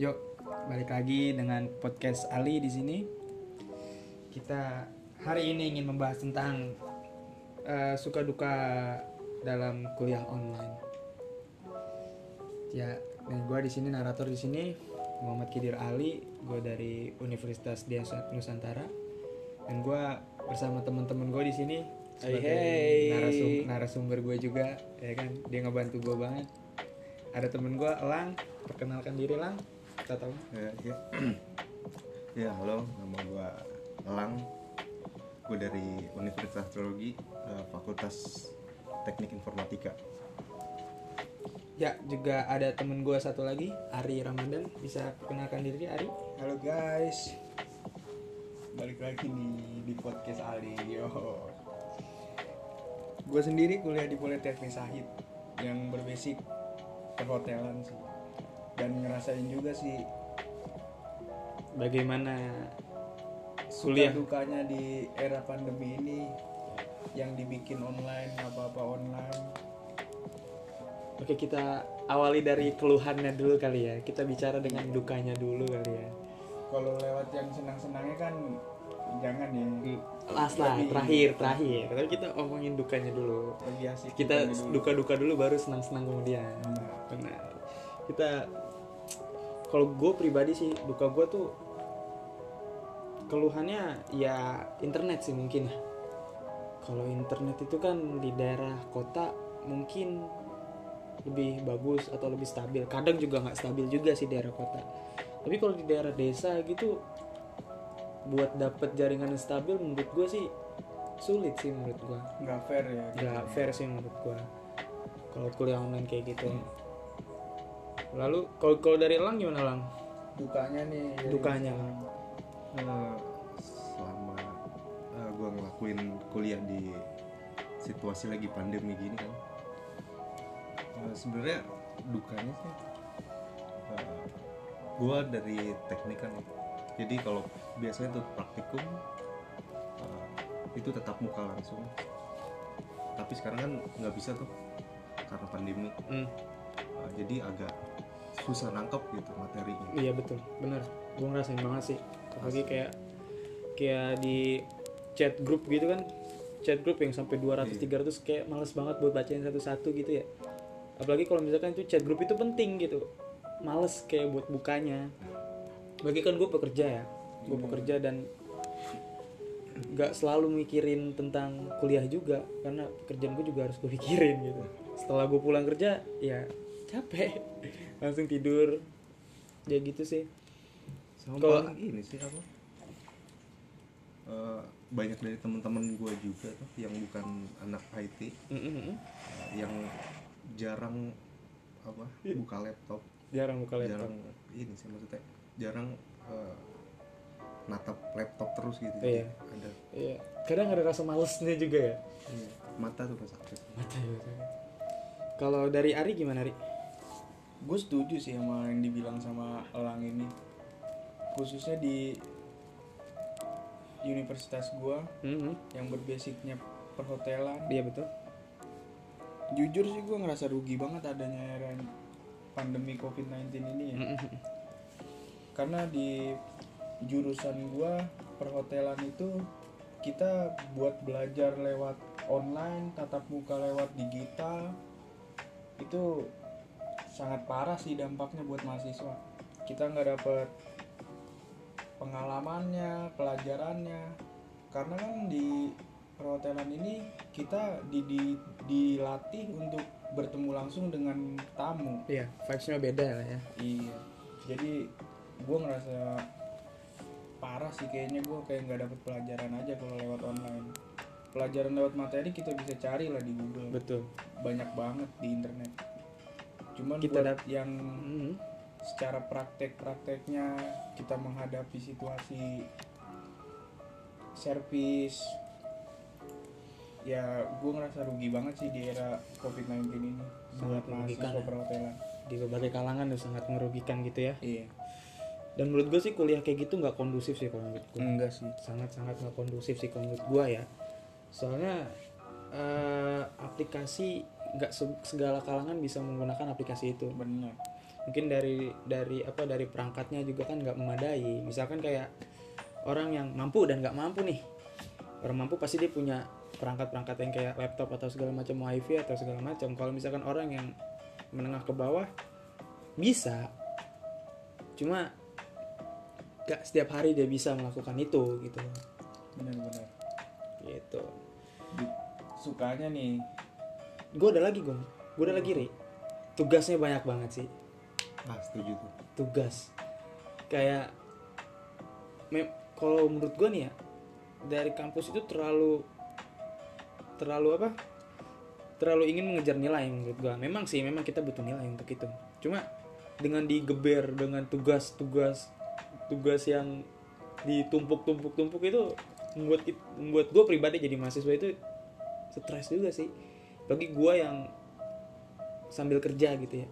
Yuk, balik lagi dengan podcast Ali di sini. Kita hari ini ingin membahas tentang eh, suka duka dalam kuliah online. Ya, nih gue di sini narator di sini Muhammad Kidir Ali, gue dari Universitas Diasa Nusantara, dan gue bersama teman-teman gue di sini sebagai hai. narasum- narasumber gue juga, ya kan? Dia ngebantu gue banget. Ada temen gue, Elang, perkenalkan diri Lang. Kita tahu. Ya, ya. ya, halo, nama gua Elang. Gue dari Universitas Teologi, eh, Fakultas Teknik Informatika. Ya, juga ada temen gue satu lagi, Ari Ramadan. Bisa perkenalkan diri, Ari? Halo guys, balik lagi nih di podcast Ali. Yo, gue sendiri kuliah di Politeknik Sahid yang berbasic perhotelan sih, dan ngerasain juga sih Bagaimana kuliah? dukanya di era pandemi ini yang dibikin online apa-apa online. Oke, kita awali dari keluhannya dulu kali ya. Kita bicara dengan dukanya dulu kali ya. Kalau lewat yang senang-senangnya kan jangan ya. Last lah, terakhir, terakhir. Tapi kita omongin dukanya dulu. Lebih asik Kita dulu. duka-duka dulu baru senang-senang kemudian. Benar. Kita kalau gue pribadi sih duka gue tuh keluhannya ya internet sih mungkin ya. Kalau internet itu kan di daerah kota mungkin lebih bagus atau lebih stabil. Kadang juga nggak stabil juga sih daerah kota. Tapi kalau di daerah desa gitu buat dapet jaringan yang stabil menurut gue sih sulit sih menurut gue Nggak fair ya. nggak fair sih menurut gua kalau kuliah online kayak gitu lalu kalau kalau dari Elang gimana Lang Dukanya nih. dukanya. Lang Eh, selama eh, gua ngelakuin kuliah di situasi lagi pandemi gini kan, eh, sebenarnya dukanya sih, eh, gua dari teknik kan, jadi kalau biasanya tuh praktikum eh, itu tetap muka langsung, tapi sekarang kan nggak bisa tuh karena pandemi, Hmm, Eh, jadi agak susah nangkep gitu materinya. iya betul. Bener gua ngerasain banget sih. Apalagi kayak kayak di chat grup gitu kan. Chat grup yang sampai 200 Iya. 300 kayak males banget buat bacain satu-satu gitu ya. Apalagi kalau misalkan itu chat grup itu penting gitu. Males kayak buat bukanya. Bagi kan gue pekerja ya. Gue pekerja dan nggak selalu mikirin tentang kuliah juga. Karena pekerjaan gue juga harus gue pikirin gitu. Setelah gue pulang kerja ya capek. Langsung tidur. Ya gitu sih. Kalau- ini sih apa? Eh, banyak dari teman-teman gue juga tuh yang bukan anak IT Mm-mm. eh, yang jarang apa buka laptop. Jarang buka laptop. Jarang ini sih maksudnya. Jarang eh, natap laptop terus gitu. Iya. ada. Iya, kadang ada rasa malesnya juga ya. iya, mata tuh pas sakit Mata gitu. Kalau dari Ari gimana Ari? Gue setuju sih sama yang dibilang sama Elang ini khususnya di universitas gue Mhm. yang berbasicnya perhotelan Iya betul. jujur sih gue ngerasa rugi banget adanya era pandemi covid-19 ini ya Mhm. karena di jurusan gue perhotelan itu kita buat belajar lewat online tatap muka lewat digital itu sangat parah sih dampaknya buat mahasiswa kita nggak dapet pengalamannya pelajarannya karena kan di perhotelan ini kita di, di- dilatih untuk bertemu langsung dengan tamu Iya, vibes-nya beda lah ya. Iya. Jadi gue ngerasa parah sih kayaknya gue kayak nggak dapet pelajaran aja kalau lewat online. Pelajaran lewat materi kita bisa cari lah di Google. Betul. Banyak banget di internet. Cuman Kita buat yang Mhm. secara praktek-prakteknya kita menghadapi situasi servis ya gue ngerasa rugi banget sih di era covid-19 ini Sangat merugikan ya. perhotelan Di berbagai kalangan tuh sangat merugikan gitu ya. iya Dan menurut gue sih kuliah kayak gitu nggak kondusif sih kalau menurut gue. enggak sih Sangat-sangat nggak kondusif sih kalau menurut gue ya. Soalnya eh, aplikasi nggak se- segala kalangan bisa menggunakan aplikasi itu. benar. Mungkin dari dari apa dari perangkatnya juga kan nggak memadai. Misalkan kayak orang yang mampu dan nggak mampu nih. Orang mampu pasti dia punya perangkat-perangkat yang kayak laptop atau segala macam wifi atau segala macam. Kalau misalkan orang yang menengah ke bawah bisa. Cuma gak setiap hari dia bisa melakukan itu gitu. Benar-benar gitu. Sukanya nih gue ada lagi gue gue ada lagi ri tugasnya banyak banget sih. Ah setuju tuh. Tugas. Kayak me- kalau menurut gue nih ya dari kampus itu terlalu terlalu apa? Terlalu ingin mengejar nilai menurut gue memang sih memang kita butuh nilai untuk itu. Cuma dengan digeber dengan tugas-tugas tugas yang ditumpuk-tumpuk-tumpuk itu membuat membuat gue pribadi jadi mahasiswa itu stres juga sih bagi gue yang sambil kerja gitu ya.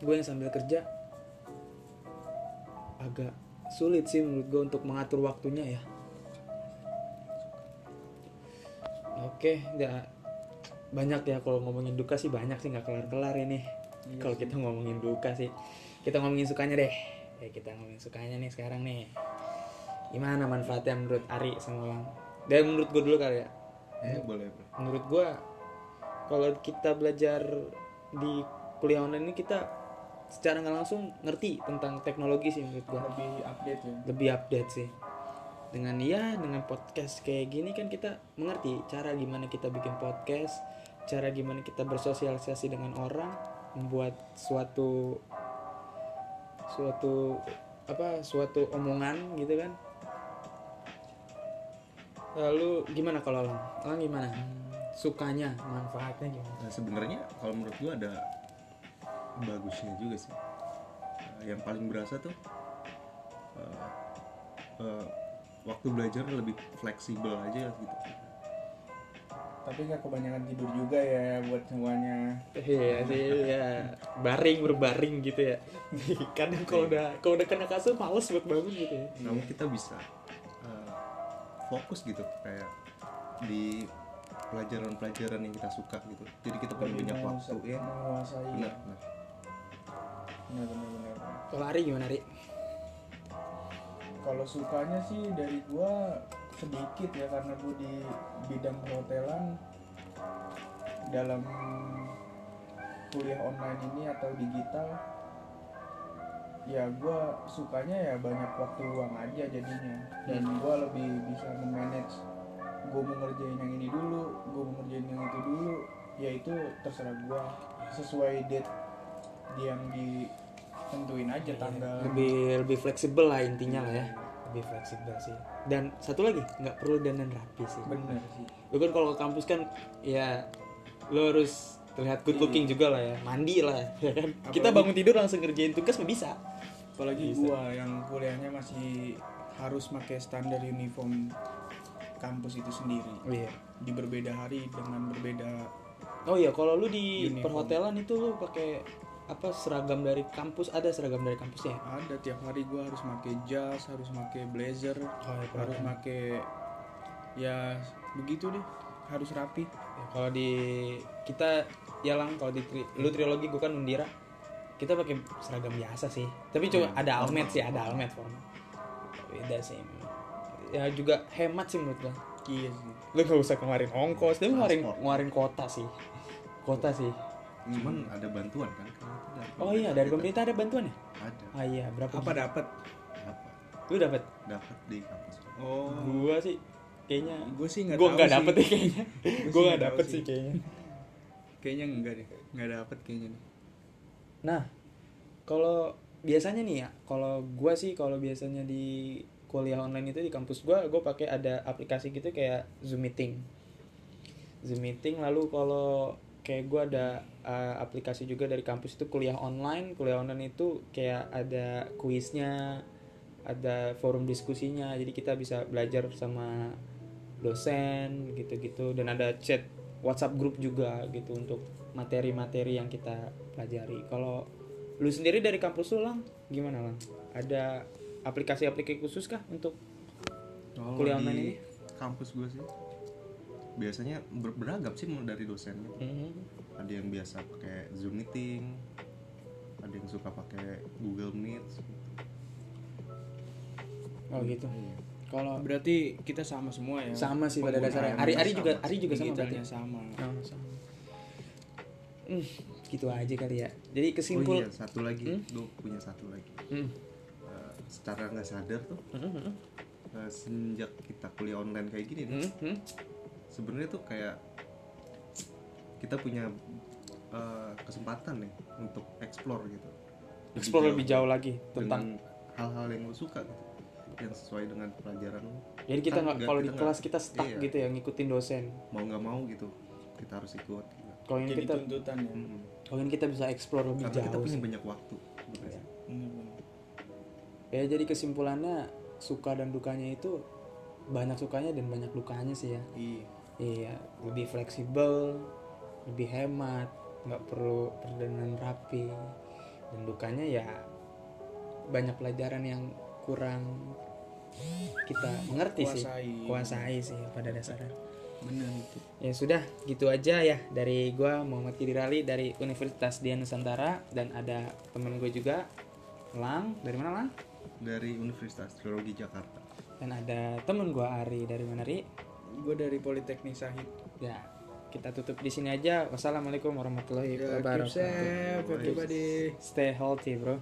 Gue yang sambil kerja agak sulit sih menurut gue untuk mengatur waktunya ya. Oke ya banyak ya kalau ngomongin duka sih banyak sih nggak kelar kelar ini. Iya kalau kita ngomongin duka sih kita ngomongin sukanya deh. Ya kita ngomongin sukanya nih sekarang nih. Gimana manfaatnya menurut Ari sama Lang? Dan menurut gue dulu kali ya. Eh boleh bro menurut gua kalau kita belajar di kuliah online ini kita secara nggak langsung ngerti tentang teknologi sih menurut gua. Lebih update ya. Lebih update sih. Dengan ya dengan podcast kayak gini kan kita mengerti cara gimana kita bikin podcast cara gimana kita bersosialisasi dengan orang membuat suatu suatu apa suatu omongan gitu kan. Lalu gimana kalau lang lang gimana sukanya manfaatnya gimana? Nah, sebenarnya kalau menurut gua ada bagusnya juga sih. Nah, yang paling berasa tuh eh, eh, waktu belajar lebih fleksibel aja gitu. tapi nggak kebanyakan tidur juga ya buat semuanya. Iya sih ya baring berbaring gitu ya. Kadang kalau udah kalau udah kena kasur males buat bangun gitu ya. Namun kita bisa eh, fokus gitu kayak di pelajaran-pelajaran yang kita suka gitu. Jadi kita punya lebih banyak waktu ya. menguasai Benar, benar. benar benar benar kalau Ari gimana Ari kalau sukanya sih dari gua sedikit ya karena gua di bidang perhotelan dalam kuliah online ini atau digital ya gua sukanya ya banyak waktu luang aja jadinya dan gua lebih bisa memanage gua mau ngerjain yang ini dulu gua mau ngerjain yang itu dulu ya itu terserah gua. Sesuai date yang ditentuin aja tanggal. lebih lebih fleksibel lah intinya lah ya. Lebih fleksibel sih. Dan satu lagi nggak perlu dandan rapi sih. Bener sih. Lu kan kalau ke kampus kan ya lo harus terlihat good looking juga lah ya. Mandi lah ya kan? Kita bangun tidur langsung ngerjain tugas mah bisa. Apalagi gua yang kuliahnya masih harus pakai standar uniform kampus itu sendiri. Oh iya. Di berbeda hari dengan berbeda oh iya kalau lu di Uniform. perhotelan itu lu pakai apa seragam dari kampus ada seragam dari kampusnya ya? ada tiap hari gua harus pakai jas harus pakai blazer Oh, iya, harus pakai ya begitu deh harus rapi. Ya, kalau di kita ya lang kalau di tri, lu trilogi gue kan undira kita pakai seragam biasa sih. Tapi cuma ada almet sih ada almet formal. Beda sih. Ya juga hemat sih menurut gue iya sih. Lu gak usah kemarin ongkos tapi ngeluarin ngeluarin kota sih. Kota sih. Cuman ada bantuan kan? Oh iya dari pemerintah? ada bantuan ya? Ada. ah iya berapa apa dapat Apa? lu dapat Dapat di kampus. oh. Gua sih kayaknya gue sih nggak gua nggak sih. dapet deh kayaknya. Gua sih gua nggak dapet sih. sih. kayaknya. Kayaknya enggak deh nggak dapet kayaknya deh. Nah, kalau biasanya nih ya, kalau gua sih kalau biasanya di kuliah online itu di kampus gua, gua pakai ada aplikasi gitu kayak Zoom Meeting. Zoom Meeting lalu kalau kayak gua ada uh, aplikasi juga dari kampus itu kuliah online. Kuliah online itu kayak ada kuisnya, ada forum diskusinya. Jadi kita bisa belajar sama dosen gitu-gitu dan ada chat WhatsApp grup juga gitu untuk materi-materi yang kita pelajari. Kalau lu sendiri dari kampus lu lang gimana lang? Ada aplikasi-aplikasi khusus kah untuk Kalau Kuliah di online ini? kampus gue sih biasanya ber- beragam sih mulai dari dosennya. Mhm. Ada yang biasa pakai Zoom meeting, ada yang suka pakai Google Meet gitu. oh gitu Iya. kalau berarti kita sama semua ya sama sih pada dasarnya sama, Ari Ari sama. juga Ari juga sama berarti digitalnya sama Oh, sama. Hmm, gitu aja kali ya jadi Oh kesimpul iya, satu lagi, Hmm? gue punya satu lagi. Hmm. Secara nggak sadar tuh, Hmm, hmm, eh, semenjak kita kuliah online kayak gini, nih, hmm, hmm. sebenarnya tuh kayak kita punya eh, kesempatan nih untuk explore gitu. explore lebih jauh lagi dengan tentang hal-hal yang lo suka gitu, yang sesuai dengan pelajaran lo. jadi kita Kan nggak kalau di kita kelas kita stuck iya. gitu ya ngikutin dosen Mau nggak mau gitu, kita harus ikut. Gitu. kalau ini jadi kita tuntutan ya kalau ini kita bisa explore lebih Karena kita jauh punya sih. banyak waktu. gitu. Ya jadi kesimpulannya suka dan dukanya itu banyak sukanya dan banyak dukanya sih ya. Iya. Iya lebih fleksibel lebih hemat nggak perlu perdanaan rapi. Dan dukanya ya banyak pelajaran yang kurang kita mengerti Kuasai. sih. Kuasai. Sih pada dasarnya. Bener itu. Ya sudah gitu aja ya dari gua Muhammad Kidirali dari Universitas Dian Nusantara. Dan ada temen gue juga Lang. Dari mana Lang Dari Universitas Teologi Jakarta. dan ada temen gua Ari dari mana Ri? Gue dari Politeknik Sahid. Ya kita tutup di sini aja. Wassalamualaikum warahmatullahi Ya, keep wabarakatuh safe everybody stay healthy bro